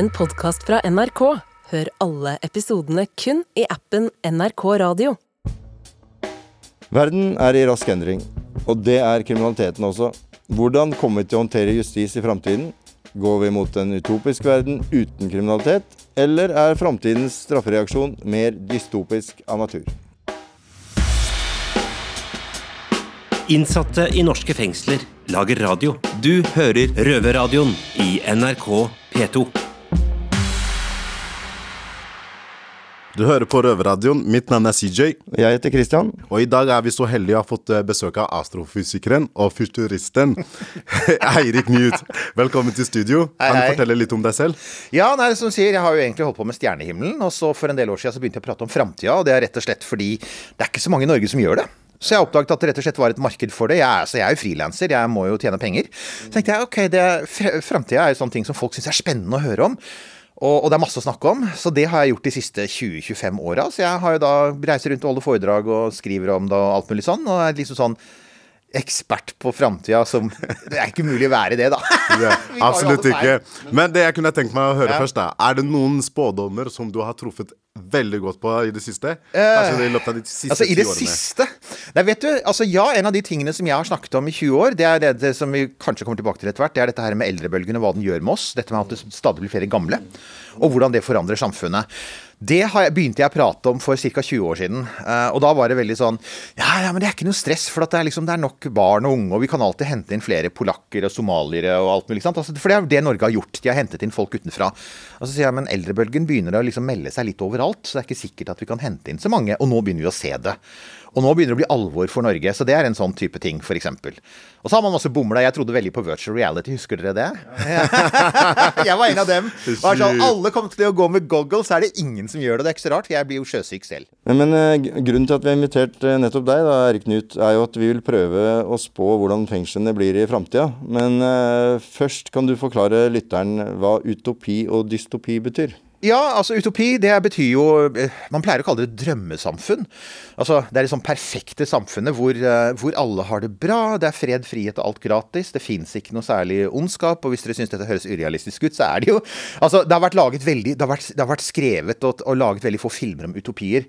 en podkast fra NRK. Hør alle episodene kun i appen NRK Radio. Verden er i rask endring, og det er kriminaliteten også. Hvordan kommer vi til å håndtere justis i framtiden? Går vi mot en utopisk verden uten kriminalitet, eller er framtidens straffereaksjon mer dystopisk av natur? Innsatte i norske fengsler lager radio. Du hører Røverradioen i NRK P2. Du hører på Røverradioen. Mitt navn er CJ. Jeg heter Christian. Og i dag er vi så heldige å ha fått eh, besøk av astrofysikeren og futuristen Eirik Newt. Velkommen til studio. Hei, Kan du fortelle litt om deg selv? Ja, nei, som du sier, jeg har jo egentlig holdt på med stjernehimmelen, og så for en del år siden så begynte jeg å prate om framtida, og det er rett og slett fordi det er ikke så mange i Norge som gjør det. Så jeg oppdaget at det rett og slett var et marked for det. Jeg er, så jeg er jo frilanser, jeg må jo tjene penger. Så tenkte jeg ok, det framtida er jo sånne ting som folk syns er spennende å høre om. Og, og det er masse å snakke om, så det har jeg gjort de siste 20-25 åra. Så jeg har jo da reiser rundt og holder foredrag og skriver om det og alt mulig sånn, og er liksom sånn ekspert på framtida som Det er ikke mulig å være det, da. Ja, absolutt ikke. Men det jeg kunne tenkt meg å høre Ja. først, da. Er det noen spådommer som du har truffet veldig godt på i det siste? Kanskje i løpet av de siste Altså, I det årene? siste Nei, vet du, altså ja, En av de tingene som jeg har snakket om i 20 år, det er det, det som vi kanskje kommer tilbake til etter hvert, det er dette her med eldrebølgen og hva den gjør med oss. Dette med at det stadig blir flere gamle. Og hvordan det forandrer samfunnet. Det har jeg, begynte jeg å prate om for ca. 20 år siden. eh, og da var det veldig sånn Ja, ja, men det er ikke noe stress, for at det, er liksom, det er nok barn og unge, og vi kan alltid hente inn flere polakker og somaliere og alt mulig. Altså, for det er det Norge har gjort. De har hentet inn folk utenfra. Og så sier jeg, men eldrebølgen begynner å liksom melde seg litt overalt, så det er ikke sikkert at vi kan hente inn så mange. Og nå begynner vi å se det. Og nå begynner det å bli alvor for Norge, så det er en sånn type ting, f.eks. Og så har man masse bomla. Jeg trodde veldig på virtual reality, husker dere det? jeg var en av dem. Sånn, alle kommer til å gå med goggles, så er det ingen som gjør det. Det er ikke så rart, for jeg blir jo sjøsyk selv. Men, men eh, grunnen til at vi har invitert eh, nettopp deg, da, Erik Knut, er jo at vi vil prøve å spå hvordan fengslene blir i framtida. Men uh, først kan du forklare lytteren hva utopi og dystopi betyr. Ja, altså utopi, det betyr jo eh, Man pleier å kalle det drømmesamfunn. Altså, Det er det sånn perfekte samfunnet hvor, eh, hvor alle har det bra. Det er fred, frihet og alt gratis. Det fins ikke noe særlig ondskap. Og hvis dere syns dette høres urealistisk ut, så er det jo Altså, det har vært laget veldig Det har vært, det har vært skrevet og, og laget veldig få filmer om utopier.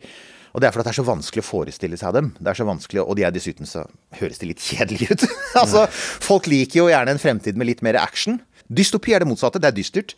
Og det er fordi det er så vanskelig å forestille seg dem. Det er så vanskelig, Og de er dessuten så høres de litt kjedelige ut. altså, Folk liker jo gjerne en fremtid med litt mer action. Dystopi er det motsatte. Det er dystert.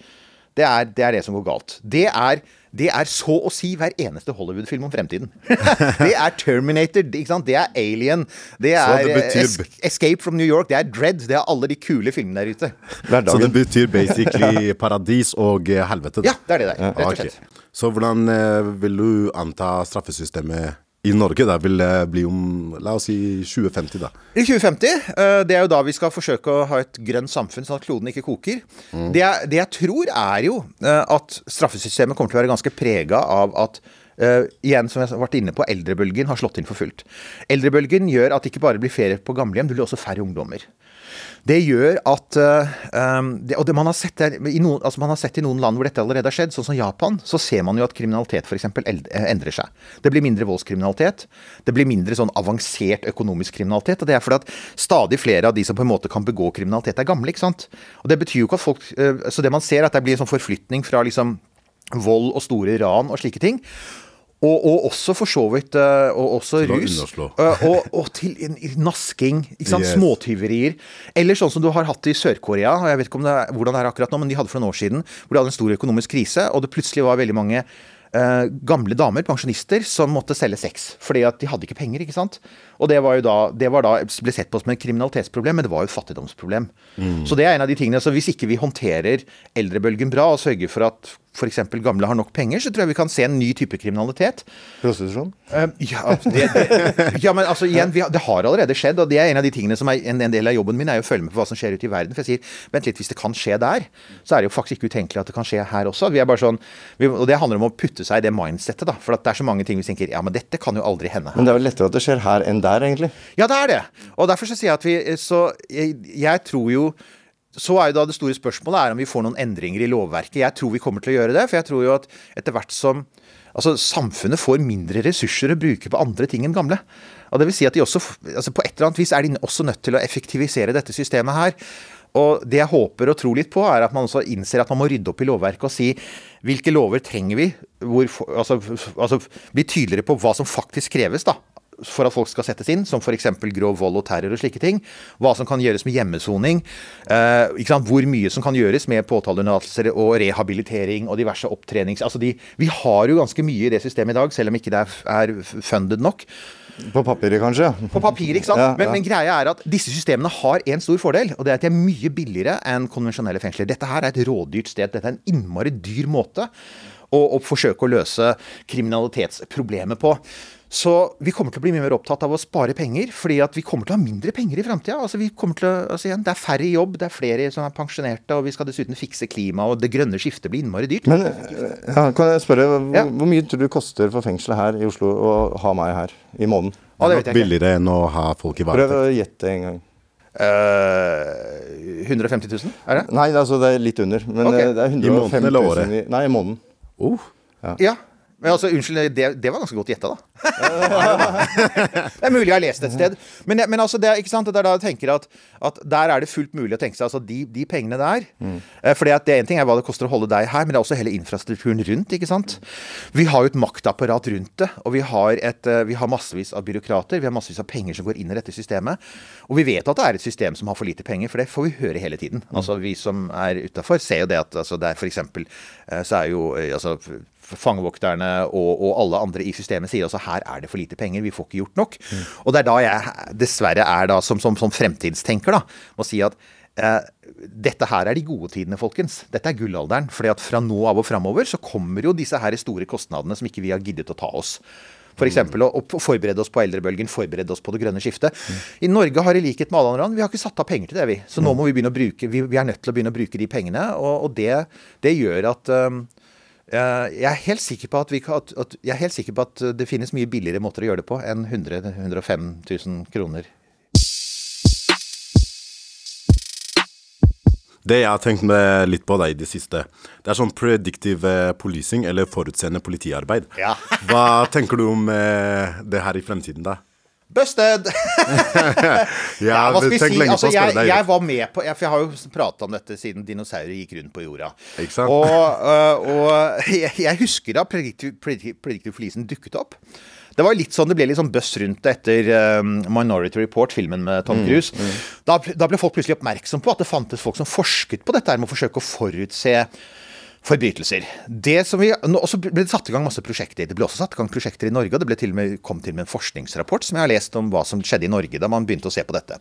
Det er, det er det som går galt. Det er, det er så å si hver eneste Hollywood-film om fremtiden. det er Terminator, ikke sant? det er Alien, det er det betyr- es Escape from New York, det er Dread, det er alle de kule filmene der ute. Så det betyr basically paradis og eh, helvete? da? Ja, det er det der, rett og slett. Okay. Så hvordan eh, vil du anta straffesystemet i Norge der vil det bli om la oss si 2050, da? I 2050, eh, det er jo da vi skal forsøke å ha et grønt samfunn, sånn at kloden ikke koker. Det, jeg, det jeg tror er jo eh, at straffesystemet kommer til å være ganske prega av at Uh, igjen, som jeg har vært inne på, eldrebølgen har slått inn for fullt. Eldrebølgen gjør at det ikke bare blir ferie på gamlehjem, det blir også færre ungdommer. Det gjør at eh, um, det, Og det man har, der, noen, altså man har sett i noen land hvor dette allerede har skjedd, sånn som Japan, så ser man jo at kriminalitet f.eks. endrer seg. Det blir mindre voldskriminalitet. Det blir mindre sånn avansert økonomisk kriminalitet. Og det er fordi at stadig flere av de som på en måte kan begå kriminalitet, er gamle. ikke sant? Og det betyr jo ikke at folk eh, Så det man ser, er at det blir en sånn forflytning fra liksom vold og store ran og slike ting. Og, og også for så vidt eh, og også rus. eh, og, og til nasking. ikke sant? Yes. Småtyverier. Eller sånn som du har hatt i Sør-Korea. og Jeg vet ikke om det er, hvordan det er akkurat nå, men de hadde for noen år siden hvor de hadde en stor økonomisk krise, og det plutselig var veldig mange Uh, gamle damer, pensjonister, som måtte selge sex. Fordi at de hadde ikke penger, ikke sant. Og det var jo da, det var da ble sett på som et kriminalitetsproblem, men det var jo et fattigdomsproblem. Så det er en av de tingene. Så hvis ikke vi håndterer eldrebølgen bra og sørger for at f.eks. gamle har nok penger, så tror jeg vi kan se en ny type kriminalitet. Prostitusjon? Uh, ja, det, det, ja, men altså igjen, har, det har allerede skjedd, og det er en av de tingene som er en, en del av jobben min, er jo å følge med på hva som skjer ute i verden. For jeg sier, vent litt, hvis det kan skje der, så er det jo faktisk ikke utenkelig at det kan skje her også. Vi er bare sånn, vi, og det handler om å putte seg i det mindsettet, da. For det er så mange ting vi tenker, ja, men dette kan jo aldri hende. Men det er vel lettere at det skjer her enn der, egentlig. Ja, det er det. Og derfor så sier jeg at vi Så jeg, jeg tror jo så er jo da det store spørsmålet er om vi får noen endringer i lovverket. Jeg tror vi kommer til å gjøre det, for jeg tror jo at etter hvert som Altså, Samfunnet får mindre ressurser å bruke på andre ting enn gamle. Og det vil si at de også, altså På et eller annet vis er de også nødt til å effektivisere dette systemet her. Og det jeg håper og tror litt på, er at man også innser at man må rydde opp i lovverket og si hvilke lover trenger vi? Hvor, altså, altså bli tydeligere på hva som faktisk kreves, da for at folk skal settes inn, som f.eks. grov vold og terror og slike ting. Hva som kan gjøres med hjemmesoning. Eh, hvor mye som kan gjøres med påtaleunnlatelser og rehabilitering og diverse opptrenings... Altså de, vi har jo ganske mye i det systemet i dag, selv om ikke det er, funded nok. På papiret, kanskje? På papiret, ikke sant. Ja, men, men, greia er at disse systemene har en stor fordel, og det er at de er mye billigere enn konvensjonelle fengsler. Dette her er et rådyrt sted. Dette er en innmari dyr måte å, å forsøke å løse kriminalitetsproblemet på. Så vi kommer til å bli mye mer opptatt av å spare penger, fordi at vi kommer til å ha mindre penger i framtida. Altså vi kommer til å, altså igjen, det er færre i jobb, det er flere som er pensjonerte, og vi skal dessuten fikse klima, og det grønne skiftet blir innmari dyrt. Men ja, kan jeg spørre, hvor, Ja. hvor mye tror du koster for fengselet her i Oslo å ha meg her i måneden? Ja, det er Nok billigere enn å ha folk i Prøv å gjette en gang. Uh, 150 000, er det? Nei, altså det er litt under. Men Ok. eh, det er I måneden eller 000 året? Nei, i måneden. Oh. Ja. Men altså, unnskyld, det, det var ganske godt gjetta, da. det er mulig jeg har lest et sted. Men, men altså, det er, sant? det er da jeg tenker at, at der er det fullt mulig å tenke seg altså, de, de pengene der. Mm. For det er En ting er hva det koster å holde deg her, men det er også hele infrastrukturen rundt. ikke sant? Vi har jo et maktapparat rundt det, og vi har, et, eh, vi har massevis av byråkrater. Vi har massevis av penger som går inn i dette systemet. Og vi vet at det er et system som har for lite penger, for det får vi høre hele tiden. Altså Vi som er utafor, ser jo det at altså, det er f.eks. så er jo eh, altså fangevokterne og, og alle andre i systemet sier altså her er det for lite penger, vi får ikke gjort nok. Og det er da jeg dessverre er da som, som, som fremtidstenker da, må si at eh, dette her er de gode tidene, folkens. Dette er gullalderen. fordi at fra nå av og framover så kommer jo disse her store kostnadene som ikke vi har giddet å ta oss. F.eks. å å forberede oss på eldrebølgen, forberede oss på det grønne skiftet. I Norge har i likhet med alle andre land, vi har ikke satt av penger til det, vi. Så nå må vi begynne å bruke Vi, vi er nødt til å begynne å bruke de pengene, og, og det, det gjør at um, jeg er helt sikker på at, vi, at, at Jeg er helt sikker på at det finnes mye billigere måter å gjøre det på enn 100 105 000 kroner. Det jeg har tenkt med litt på deg i det siste, det er sånn predictive eh, policing, eller forutseende politiarbeid. Ja. Hva tenker du om eh, det her i fremtiden, da? Busted! Hva vi tenkt si? lenge Altså, på å spørre deg. jeg var med på For jeg har jo prata om dette siden dinosaurer gikk rundt på jorda. Ikke sant? Og, øh, og jeg, husker da Predictive, Predictive, dukket opp. Det var litt sånn, det ble litt sånn buzz rundt det etter um, Minority Report, filmen med Mm, Tom Cruise. Da, da ble folk plutselig oppmerksom på at det fantes folk som forsket på dette her med å forsøke å forutse forbrytelser. Det som vi, og så ble det satt i gang masse prosjekter. Det ble også satt i gang prosjekter i Norge, og det til med, kom til med en forskningsrapport som jeg har lest om hva som skjedde i Norge da man begynte å se på dette.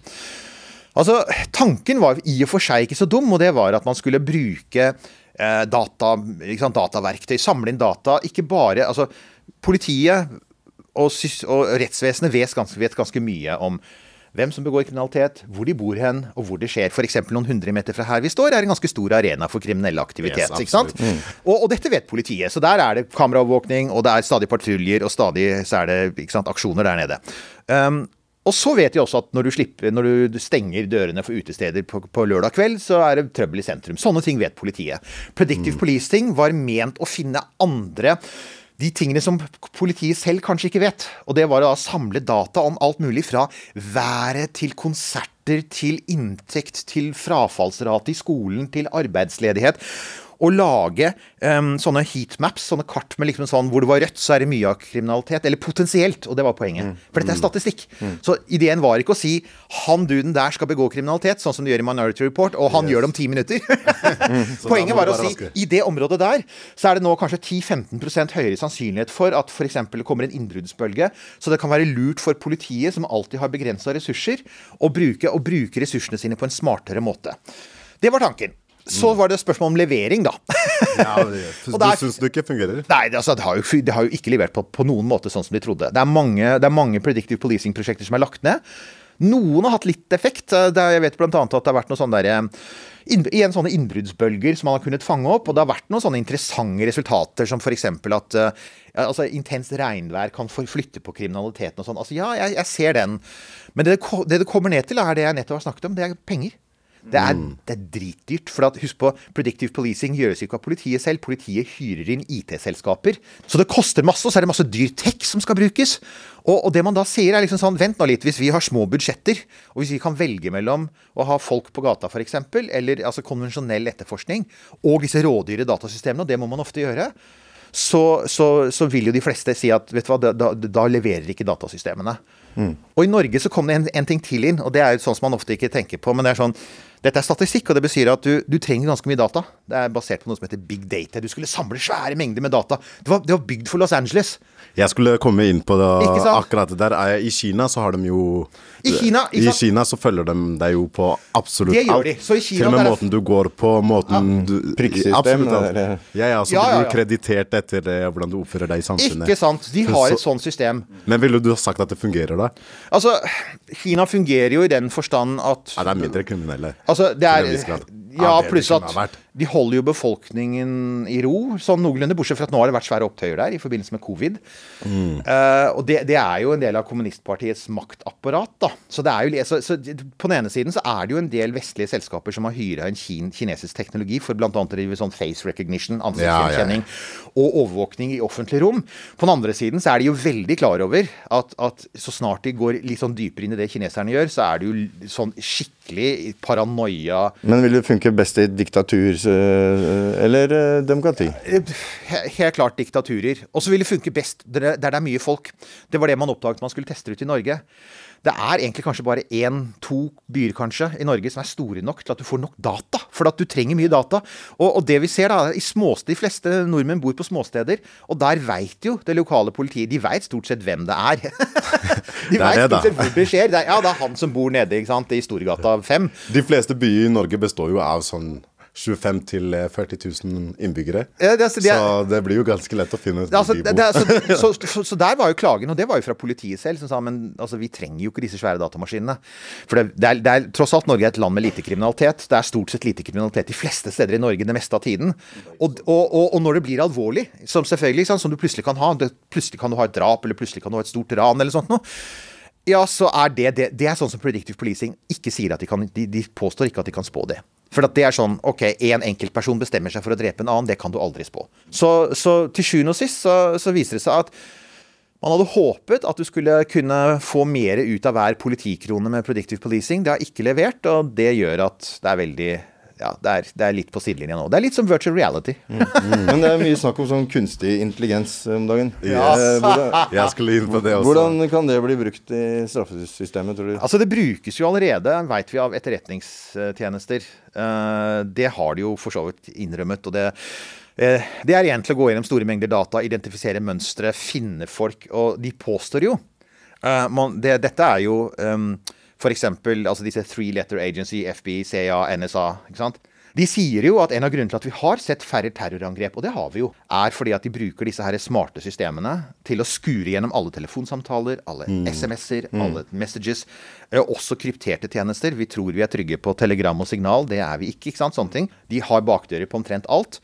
Altså, Tanken var i og for seg ikke så dum, og det var at man skulle bruke eh, data, sant, dataverktøy, samle inn data. Ikke bare altså, Politiet og, og rettsvesenet vet ganske, vet ganske mye om hvem som begår kriminalitet, hvor de bor hen, og hvor det skjer. F.eks. noen hundre meter fra her vi står, er en ganske stor arena for kriminell aktivitet. Yes, ikke sant? Og, og dette vet politiet. Så der er det kameraovervåkning, og det er stadig patruljer, og stadig så er det ikke sant, aksjoner der nede. Um, og så vet de også at når du, slipper, når du stenger dørene for utesteder på, på lørdag kveld, så er det trøbbel i sentrum. Sånne ting vet politiet. Predictive policing var ment å finne andre de tingene som politiet selv kanskje ikke vet. Og det var å da samle data om alt mulig fra været til konserter til inntekt til frafallsrate i skolen til arbeidsledighet. Å lage um, sånne heatmaps, sånne kart med liksom sånn hvor det var rødt, så er det mye av kriminalitet. Eller potensielt, og det var poenget. For dette er statistikk. Så ideen var ikke å si han duden der skal begå kriminalitet, sånn som de gjør i Minority Report, og han gjør det om ti minutter. Poenget var å si i det området der, så er det nå kanskje 10-15% høyere sannsynlighet for at f.eks. det kommer en innbruddsbølge. Så det kan være lurt for politiet, som alltid har begrensa ressurser, å bruke, å bruke ressursene sine på en smartere måte. Det var tanken. Så var det spørsmål om levering, da. Ja, det, du syns det ikke fungerer? Nei, det, altså, det, har jo, det har jo ikke levert på, på noen måte sånn som de trodde. Det er mange, det er mange predictive policing-prosjekter som er lagt ned. Noen har hatt litt effekt. Det jeg vet bl.a. at det har vært noen sånne der, eh, igjen sånne innbruddsbølger som man har kunnet fange opp. Og det har vært noen sånne interessante resultater som f.eks. at eh, altså, intenst regnvær kan flytte på kriminaliteten og sånn. Altså, ja, jeg, jeg ser den. Men det, det det det kommer ned til, er det jeg nettopp har snakket om. Det er penger. Det er, det er dritdyrt. For at, husk på, predictive policing gjøres ikke av politiet selv. Politiet hyrer inn IT-selskaper. Så det koster masse, og så er det masse dyr tech som skal brukes. Og, og det man da sier, er liksom sånn Vent nå litt. Hvis vi har små budsjetter, og hvis vi kan velge mellom å ha folk på gata f.eks., eller altså konvensjonell etterforskning, og disse rådyre datasystemene, og det må man ofte gjøre, så, så, så vil jo de fleste si at vet du hva, da, da, da leverer ikke datasystemene. Og i Norge så kom det en, en ting til inn, og det er jo sånn som man ofte ikke tenker på. men det er sånn, Dette er statistikk, og det betyr at du, du trenger ganske mye data. Det er basert på noe som heter big data. Du skulle samle svære mengder med data. Det var, det var bygd for Los Angeles. Jeg skulle komme inn på det, akkurat det der. I Kina så har de jo I Kina, I? Kina så følger de deg jo på absolutt Det gjør de. Så i Kina Til og med der måten du går på, måten du Prikksystem, Ja, ja, så Ja, blir ja, du ja. kreditert etter eh, hvordan du oppfører deg i samfunnet. Ikke sant? De har Så- et sånt system. Men ville du ha sagt at det fungerer, da? Altså, Kina fungerer jo i den forstand at Ja, det er mindre kriminelle. Altså, det er. Ja, pluss at. De holder jo befolkningen i ro, sånn noenlunde. Bortsett fra at nå har det vært svære opptøyer der i forbindelse med covid. Mm. Uh, og det, det er jo en del av kommunistpartiets maktapparat, da. Så, det er jo, så, så på den ene siden så er det jo en del vestlige selskaper som har hyra inn kin, kinesisk teknologi for bl.a. å drive sånn face recognition, ansiktsgjenkjenning, og overvåkning i offentlig rom. På den andre siden så er de jo veldig klar over at, at så snart de går litt sånn dypere inn i det kineserne gjør, så er det jo sånn skikkelig paranoia Men vil det funke best i diktatur eh, eller eh, demokrati? Helt klart diktaturer. Og så vil det funke best der der det er mye folk. Det var det man oppdaget man skulle teste ut i Norge. Det er egentlig kanskje bare én-to byer kanskje i Norge som er store nok til at du får nok data. For at du trenger mye data. Og, og det vi ser da, i småst, De fleste nordmenn bor på småsteder, og der veit jo det lokale politiet De veit stort sett hvem det er. De er veit stort sett hvor det skjer. Det er, ja, det er han som bor nede ikke sant, i Storgata 5. De fleste byer i Norge består jo av sånn 25 til eh, 40 000 innbyggere. Ja, det altså, de er- Så det blir jo ganske lett å finne Det, altså, hvor de så, så, så, der var jo klagen, og det var jo fra politiet selv, som sa men altså, vi trenger jo ikke disse svære datamaskinene. For det, det, er, det er tross alt Norge er et land med lite kriminalitet. Det er stort sett lite kriminalitet de fleste steder i Norge det meste av tiden. Og, og, og, og når det blir alvorlig, som selvfølgelig sant, som du plutselig kan ha, plutselig kan du ha et drap, eller plutselig kan du ha et stort ran, eller sånt noe. Ja, så er det, det Det er sånn som Predictive Policing ikke sier at de kan De, de påstår ikke at de kan spå det. For det er sånn OK, én enkeltperson bestemmer seg for å drepe en annen, det kan du aldri spå. Så, så til sjuende og sist så, så viser det seg at man hadde håpet at du skulle kunne få mer ut av hver politikrone med Predictive Policing. Det har ikke levert, og det gjør at det er veldig ja, det er, det er litt på sidelinja nå. Det er litt som virtual reality. Men det er mye snakk om sånn kunstig intelligens om dagen. Yes. Eh, hvordan, Jeg skulle inn på det også. hvordan kan det bli brukt i straffesystemet, tror du? Altså Det brukes jo allerede, veit vi, av etterretningstjenester. Eh, Det har de jo for så vidt innrømmet. og det eh, det er igjen til å gå gjennom store mengder data, identifisere mønstre, finne folk. Og de påstår jo eh, man, det, Dette er jo um, f.eks. Altså disse three letter agency, FBI, CIA, NSA. ikke sant? De sier jo at en av grunnene til at vi har sett færre terrorangrep, og det har vi jo, er fordi at de bruker disse her smarte systemene til å skure gjennom alle telefonsamtaler, alle SMS-er, alle messages. eh, Også krypterte tjenester. Vi tror vi er trygge på telegram og signal. Det er vi ikke. ikke sant? Sånne ting. De har bakdører på omtrent alt.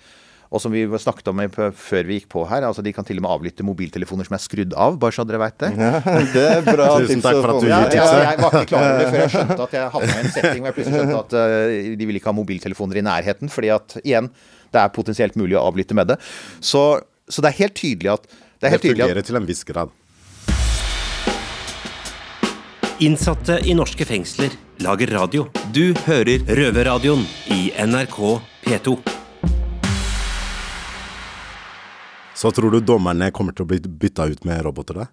Og som vi snakket om før vi gikk på her, altså de kan til og med avlytte mobiltelefoner som er skrudd av, bare så dere veit det. Det er bra Tusen takk for at du med. Ja, gir ja, jeg var ikke klar over det før jeg skjønte at jeg havna i en setting hvor jeg plutselig skjønte at uh, de vil ikke ha mobiltelefoner i nærheten, fordi at igjen, det er potensielt mulig å avlytte med det. Så, så det er helt tydelig at det er Det fungerer at til en viss grad. Innsatte i norske fengsler lager radio. Du hører Røverradioen i NRK P2. Så tror du dommerne kommer til å bli bytta ut med roboter? da?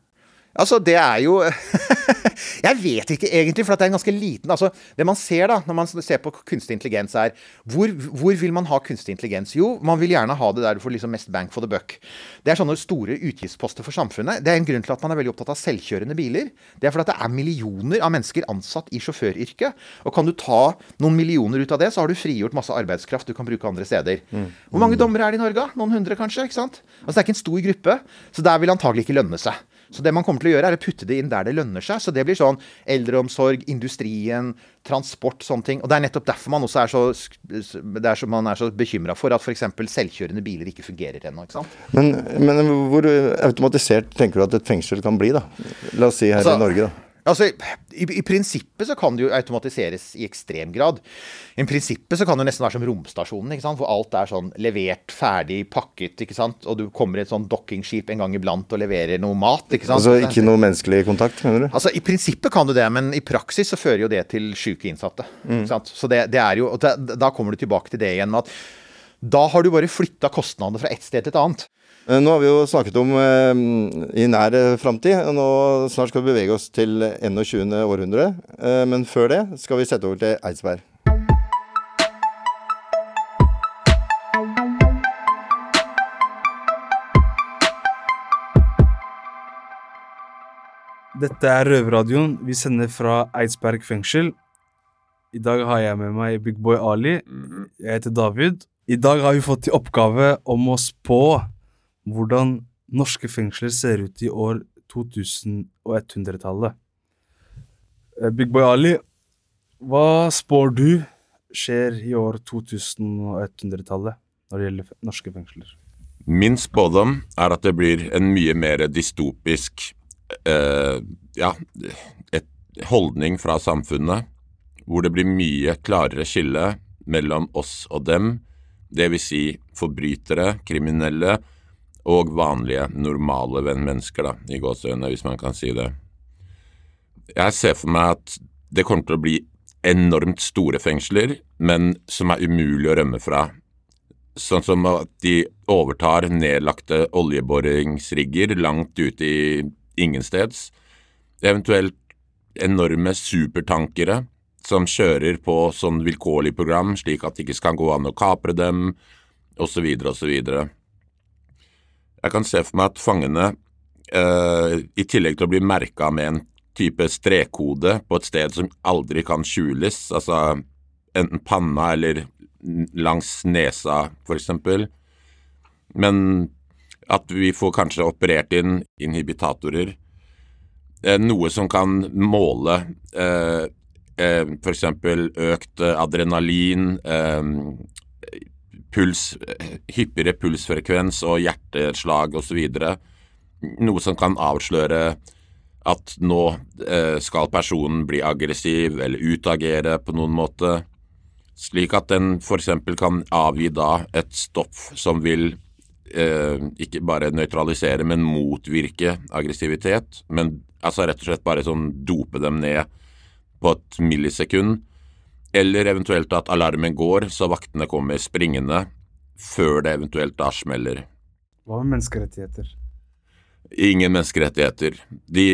Altså, det er jo Jeg vet ikke egentlig, for det er en ganske liten altså, Det man ser da, når man ser på kunstig intelligens, er hvor, hvor vil man ha kunstig intelligens? Jo, man vil gjerne ha det der du får liksom mest bank for the buck. Det er sånne store utgiftsposter for samfunnet. Det er en grunn til at man er veldig opptatt av selvkjørende biler. Det er fordi at det er millioner av mennesker ansatt i sjåføryrket. Og kan du ta noen millioner ut av det, så har du frigjort masse arbeidskraft du kan bruke andre steder. Hvor mange dommere er det i Norge? Noen hundre, kanskje? ikke sant? Altså, det er ikke en stor gruppe, så der vil antagelig ikke lønne seg. Så det man kommer til å gjøre, er å putte det inn der det lønner seg. Så det blir sånn eldreomsorg, industrien, transport, sånne ting. Og det er nettopp derfor man også er så, det er så, man er så bekymra for at f.eks. selvkjørende biler ikke fungerer ennå. ikke sant? Men, men hvor automatisert tenker du at et fengsel kan bli, da? La oss si her Altså, i Norge, da. Altså, i, I prinsippet så kan det jo automatiseres i ekstrem grad. I prinsippet så kan det nesten være som romstasjonen, hvor alt er sånn levert, ferdig, pakket. ikke sant? Og du kommer i et sånn dokkingskip en gang iblant og leverer noe mat. ikke sant? Altså ikke noe menneskelig kontakt, mener du? Altså, I prinsippet kan du det, men i praksis så fører jo det til sjuke innsatte. ikke sant? Så det, det er jo, da, da kommer du tilbake til det igjen med at da har du bare flytta kostnadene fra ett sted til et annet. Eh, Nå har vi jo snakket om eh, i nær eh, framtid. Nå snart skal vi bevege oss til 21. århundre. Eh, men før det skal vi sette over til Eidsberg. Dette er Røverradioen. Vi sender fra Eidsberg fengsel. I dag har jeg med meg Big Boy Ali. Jeg heter David. I dag har vi fått til oppgave om å spå hvordan norske fengsler ser ut i år 2100-tallet. Eh, Big Boy Ali, hva spår du skjer i år 2100-tallet når det gjelder norske fengsler? Min spådom er at det blir en mye mer dystopisk eh, ja, holdning fra samfunnet, hvor det blir mye klarere skille mellom oss og dem, vil si forbrytere, kriminelle og vanlige, normale vennmennesker, da, i gåseøynene, hvis man kan si det. Jeg ser for meg at det kommer til å bli enormt store fengsler, men som er umulig å rømme fra. Sånn som at de overtar nedlagte oljeboringsrigger langt ute i ingensteds. Eventuelt enorme supertankere som kjører på sånn vilkårlig program, slik at det ikke skal gå an å kapre dem, osv., osv. Jeg kan se for meg at fangene, eh, i tillegg til å bli merka med en type strekkode på et sted som aldri kan skjules, altså enten panna eller langs nesa, eksempel, men at vi får kanskje operert inn inhibitatorer, eh, noe som kan måle eh, eh, eksempel økt adrenalin, eh, puls, hyppigere pulsfrekvens og hjerteslag osv. Noe som kan avsløre at nå eh, skal personen bli aggressiv eller utagere på noen måte, slik at den f.eks. kan avgi da et stoff som vil eh, ikke bare nøytralisere, men motvirke aggressivitet. Men altså rett og slett bare sånn dope dem ned på et millisekund. Eller eventuelt at alarmen går, så vaktene kommer springende før det eventuelt da smeller. Hva med menneskerettigheter? Ingen menneskerettigheter. De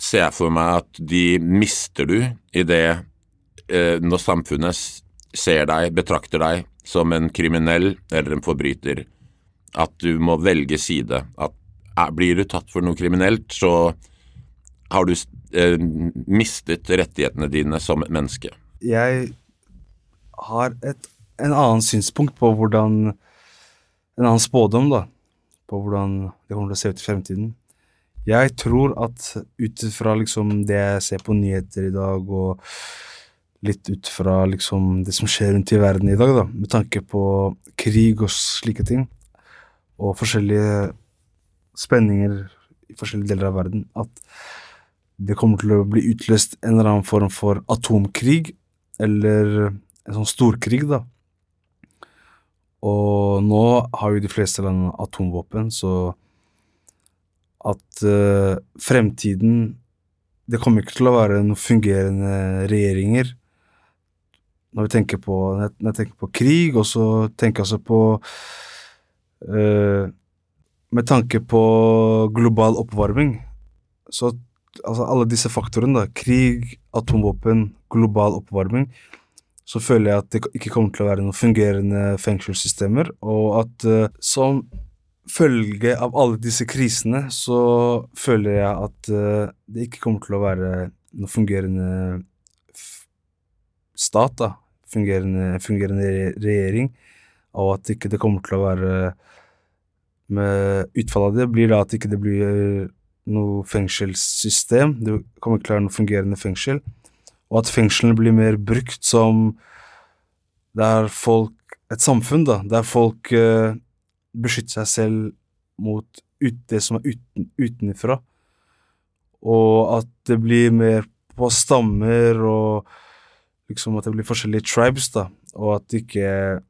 ser for meg at de mister du i det eh, når samfunnet ser deg, betrakter deg som en kriminell eller en forbryter. At du må velge side. At er, blir du tatt for noe kriminelt, så har du eh, mistet rettighetene dine som et menneske. Jeg har et, en annen synspunkt på hvordan En annen spådom, da. På hvordan det kommer til å se ut i fremtiden. Jeg tror at ut fra liksom det jeg ser på nyheter i dag, og litt ut fra liksom det som skjer rundt i verden i dag, da, med tanke på krig og slike ting, og forskjellige spenninger i forskjellige deler av verden, at det kommer til å bli utløst en eller annen form for atomkrig, eller en sånn storkrig, da. Og nå har jo de fleste land atomvåpen, så at uh, fremtiden Det kommer ikke til å være noen fungerende regjeringer. Når vi tenker på, når jeg- tenker på krig, og så tenker jeg også på uh, Med tanke på global oppvarming, så altså alle disse faktorene, da, krig, atomvåpen, global oppvarming, så føler jeg at det ikke kommer til å være noen fungerende fengselssystemer, og at uh, som følge av alle disse krisene, så føler jeg at uh, det ikke kommer til å være noen fungerende stat, da. Fungerende, fungerende re regjering, og at ikke det kommer til å være med Utfallet av det blir da at ikke det blir eh, noe fengselssystem. Det kommer ikke til å være noe fungerende fengsel. Og at fengslene blir mer brukt som der folk Et samfunn, da, der folk uh, beskytter seg selv mot ut, det som er uten, utenfra. og at det blir mer på stammer, og liksom at det blir forskjellige tribes, da, og at ikke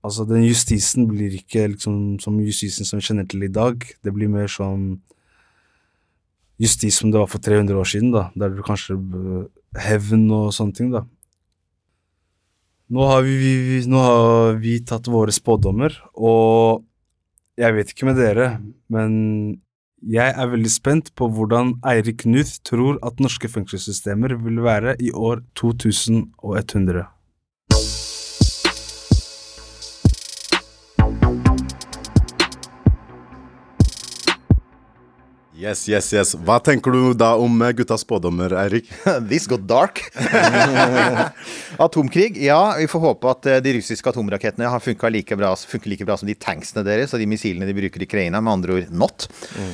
Altså, den justisen blir ikke liksom som justisen som vi kjenner til i dag. Det blir mer sånn justis som det var for 300 år siden, da, der du kanskje øh, hevn og sånne ting, da. Nå har vi, vi, nå har vi tatt våre spådommer, og jeg vet ikke med dere, men jeg er veldig spent på hvordan Eirik Knut tror at norske fengselssystemer vil være i år 2100. Yes, yes, yes. Hva tenker du da om eh, guttas spådommer, Eirik? This got dark. Atomkrig. Ja, vi får håpe at eh, de russiske atomrakettene har funka like bra, funker like bra som de tanksene deres og de missilene de bruker i Ukraina. Med andre ord not.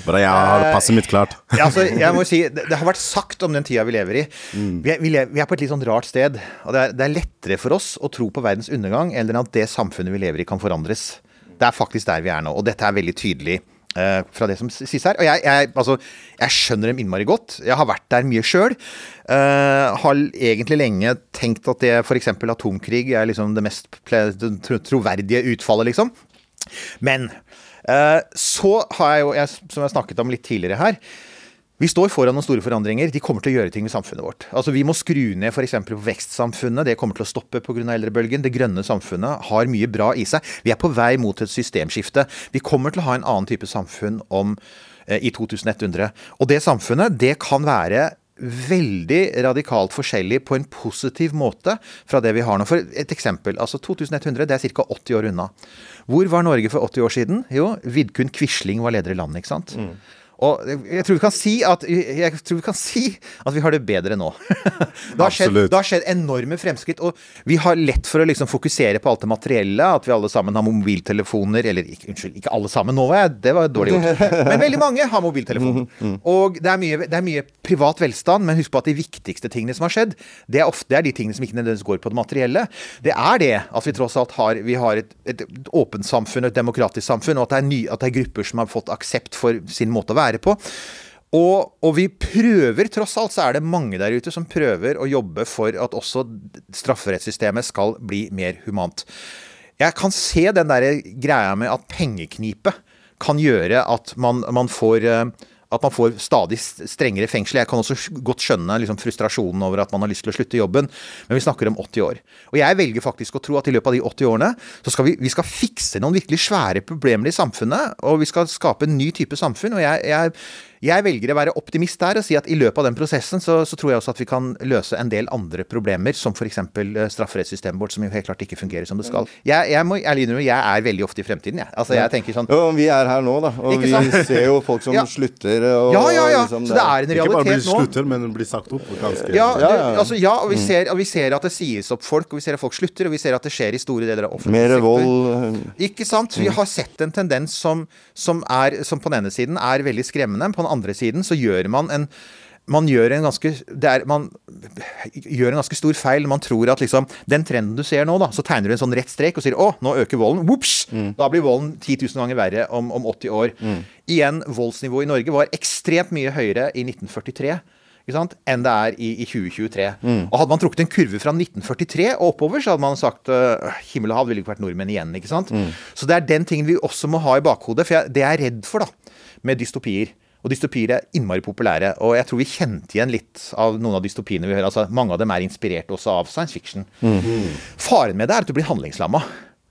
Bra, jeg har passet mitt klart. Ja, altså, jeg må si, det, det har vært sagt om den tida vi lever i. Vi, er, vi, lever, vi er på et litt sånn rart sted. Og det er, det er lettere for oss å tro på verdens undergang enn at det samfunnet vi lever i, kan forandres. Det er faktisk der vi er nå. Og dette er veldig tydelig eh, fra det som sies her. Og jeg, jeg, altså, jeg skjønner dem innmari godt. Jeg har vært der mye sjøl. har egentlig lenge tenkt at det f.eks. atomkrig er liksom det mest troverdige utfallet, liksom. Men uh, så har jeg jo, jeg, som jeg snakket om litt tidligere her vi står foran noen store forandringer. De kommer til å gjøre ting med samfunnet vårt. Altså Vi må skru ned f.eks. på vekstsamfunnet. Det kommer til å stoppe pga. eldrebølgen. Det grønne samfunnet har mye bra i seg. Vi er på vei mot et systemskifte. Vi kommer til å ha en annen type samfunn om, eh, i 2100. Og det samfunnet, det kan være veldig radikalt forskjellig på en positiv måte fra det vi har nå. For et eksempel. altså 2100 det er ca. 80 år unna. Hvor var Norge for 80 år siden? Jo, Vidkun Quisling var leder i landet, ikke sant? Og jeg tror, vi kan si at, jeg tror vi kan si at vi har det bedre nå. det, har skjedd, det har skjedd enorme fremskritt. Og vi har lett for å liksom fokusere på alt det materielle. At vi alle sammen har mobiltelefoner. Eller ikke, unnskyld, ikke alle sammen. Nå var jeg, det var dårlig gjort. Men veldig mange har mobiltelefon. Og det er, mye, det er mye privat velstand, men husk på at de viktigste tingene som har skjedd, det er ofte det er de tingene som ikke nødvendigvis går på det materielle. Det er det at vi tross alt har, vi har et, et åpent samfunn, et demokratisk samfunn, og at det, er ny, at det er grupper som har fått aksept for sin måte å være på. Og, og vi prøver, tross alt, så er det mange der ute som prøver å jobbe for at også strafferettssystemet skal bli mer humant. Jeg kan se den der greia med at pengeknipet kan gjøre at man, man får eh, at man får stadig strengere fengsel. Jeg kan også godt skjønne liksom, frustrasjonen over at man har lyst til å slutte jobben, men vi snakker om 80 år. Og jeg velger faktisk å tro at i løpet av de 80 årene så skal vi, vi skal fikse noen virkelig svære problemer i samfunnet, og vi skal skape en ny type samfunn. og jeg, jeg jeg velger å være optimist der og si at i løpet av den prosessen så, så tror jeg også at vi kan løse en del andre problemer, som f.eks. strafferettssystemet vårt, som jo helt klart ikke fungerer som det skal. Jeg, jeg må ærlig innrømme, jeg er veldig ofte i fremtiden, jeg. Altså, jeg tenker sånn Jo, vi er her nå, da. Og vi ser jo folk som Ja. slutter. Og, Ja, ja, ja. liksom, Så det er en realitet nå. Ikke bare blir slutter, men blir sagt opp. Ganske. Ja, Ja, det, ja, ja. altså, ja og, vi ser, og vi ser at det sies opp folk, og vi ser at folk slutter, og vi ser at det skjer i store deler av offentlig Mer sektor. vold. Ikke sant? Vi har sett en tendens som, som, er, som på den ene siden er veldig skremmende. På den andre siden så gjør man en man gjør en ganske det er, Man gjør en ganske stor feil når man tror at liksom Den trenden du ser nå, da, så tegner du en sånn rett strek og sier å, nå øker volden. Vops! Da blir volden 10 000 ganger verre om, om 80 år. Igjen, voldsnivået i Norge var ekstremt mye høyere i 1943 ikke sant? enn det er i, i 2023. Og Hadde man trukket en kurve fra 1943 og oppover, så hadde man sagt uh, himmel og hav ville ikke vært nordmenn igjen. ikke sant? Så det er den tingen vi også må ha i bakhodet. For jeg, det jeg er redd for da, med dystopier og dystopier er innmari populære. Og jeg tror vi kjente igjen litt av noen av dystopiene vi hører. altså Mange av dem er inspirert også av science fiction. Faren med det er at du blir handlingslamma.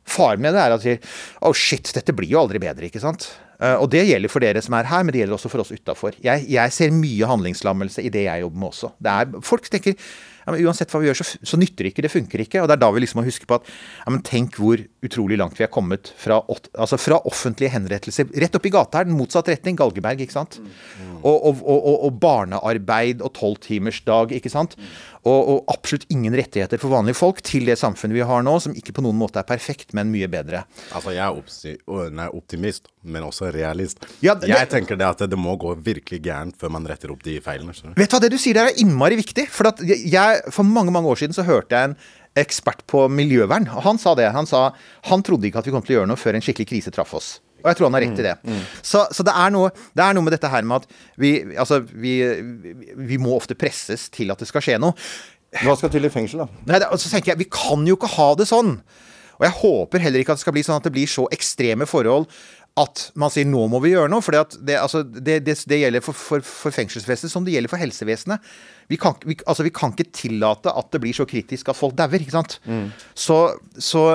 Faren med det er at du sier oh shit, dette blir jo aldri bedre, ikke sant. Eh, og det gjelder for dere som er her, men det gjelder også for oss utafor. Jeg, jeg ser mye handlingslammelse i det jeg jobber med også. Det er, folk tenker ja, men uansett hva vi gjør, så, så nytter ikke, det funker ikke. Og det er da vi liksom må huske på at ja, men tenk hvor utrolig langt vi er kommet fra, altså fra offentlige henrettelser. Rett oppi gata her, den motsatt retning, Galgeberg, ikke sant. Og, og, og, og, barnearbeid og tolvtimersdag, ikke sant. Og, absolutt ingen rettigheter for vanlige folk til det samfunnet vi har nå, som ikke på noen måte er perfekt, men mye bedre. Altså, jeg er optimist, men også realist. Ja, det- jeg tenker det at det må gå virkelig gærent før man retter opp de feilene. Vet du hva, det du sier der er innmari viktig. For, at jeg, for mange mange år siden så hørte jeg en ekspert på miljøvern, og han sa det. Han sa han trodde ikke at vi kom til å gjøre noe før en skikkelig krise traff oss. Og jeg tror han har rett i det. Så, så det, er noe, det er noe med dette her med at vi, altså, vi, vi, vi må ofte presses til at det skal skje noe. Hva skal til i fengsel, da? Nei, det, så tenker jeg, Vi kan jo ikke ha det sånn. Og jeg håper heller ikke at det skal bli sånn at det blir så ekstreme forhold at man sier nå må vi gjøre noe. For det, altså, det, det, det, gjelder for, for, for fengselsvesenet som det gjelder for helsevesenet. Vi kan, vi, altså, vi kan ikke tillate at det blir så kritisk at folk dauer. sant? Så, så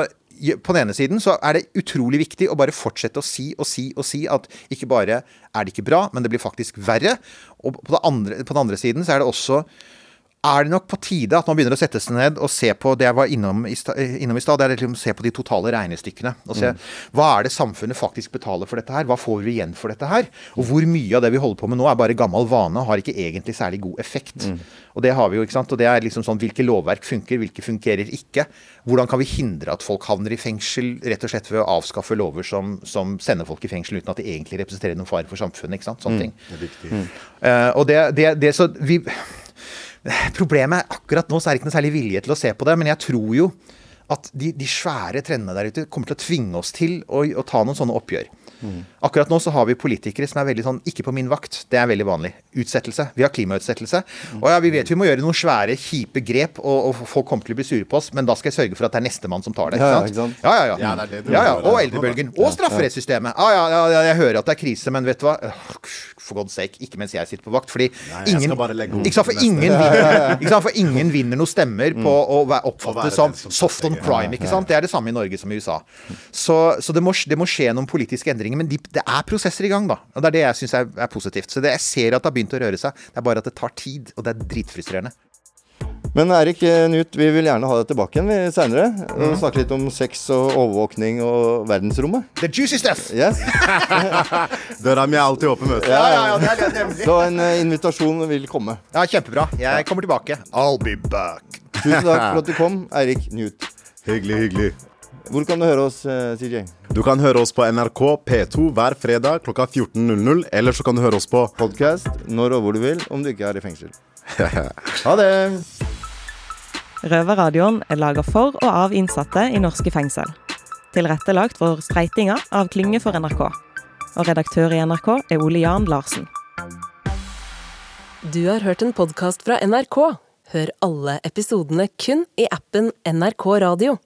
på den ene siden så er det utrolig viktig å bare fortsette å si og si og si at ikke bare er det ikke bra, men det blir faktisk verre. Og på, andre, på den andre siden så er det også er det nok på tide at man begynner å sette seg ned og se på det jeg var innom i stad. Det er liksom se på de totale regnestykkene. Og se hva er det samfunnet faktisk betaler for dette her? Hva får vi igjen for dette her? Og hvor mye av det vi holder på med nå er bare gammel vane har ikke egentlig særlig god effekt. Og det har vi jo, ikke sant. Og det er liksom sånn hvilke lovverk funker, hvilke fungerer ikke. Hvordan kan vi hindre at folk havner i fengsel rett og slett ved å avskaffe lover som, som sender folk i fengsel uten at de egentlig representerer noen fare for samfunnet. ikke sant, Sånne ting. Eh, og det, det, det så vi Problemet er akkurat nå så er det ikke noe særlig vilje til å se på det, men jeg tror jo at de, de svære trendene der ute kommer til å tvinge oss til å, å ta noen sånne oppgjør. Akkurat nå så har vi politikere som er veldig sånn Ikke på min vakt. Det er veldig vanlig. Utsettelse. Vi har klimautsettelse. Og ja, vi vet vi må gjøre noen svære, kjipe grep, og, og folk kommer til å bli sure på oss, men da skal jeg sørge for at det er nestemann som tar det. Ja, ja, Ikke sant? Ja, ja, ja. Ja, det er det ja, ja. Og eldrebølgen. Og strafferettssystemet. Ja, ja, ja, ja, jeg hører at det er krise, men vet du hva? For god's sake, ikke mens jeg sitter på vakt. Fordi Nei, ingen ikke sant, for ingen vinner, ikke sant, for ingen vinner noen stemmer på å være oppfattet som soft on crime. ikke sant? Det er det samme i Norge som i USA. Så, så det, må, det må skje noen politiske endringer. Men de, det er prosesser i gang, da. Og det er det jeg syns er, er positivt. Så det, jeg ser at det har begynt å røre seg. Det er bare at det tar tid, og det er dritfrustrerende. Men Erik eh, Knut, vi vil gjerne ha deg tilbake igjen seinere. Mm. snakke litt om sex og overvåkning og verdensrommet. The juicy stuff! Yes. Døra mi er alltid åpen, vet du. Ja, ja, ja, det er det. Så en eh, invitasjon vil komme. Ja, Kjempebra. Jeg kommer tilbake. I'll be back. Tusen takk for at du kom, Eirik Knut. Hyggelig, hyggelig. Hvor kan du høre oss, eh, CJ? Du kan høre oss på NRK P2 hver fredag klokka 14.00, eller så kan du høre oss på Podkast når og hvor du vil, om du ikke er i fengsel. Ha det! Røverradioen er laga for og av innsatte i norske fengsel. Tilrettelagt for streitinga av Klynge for NRK. Og redaktør i NRK er Ole Jan Larsen. Du har hørt en podkast fra NRK. Hør alle episodene kun i appen NRK Radio.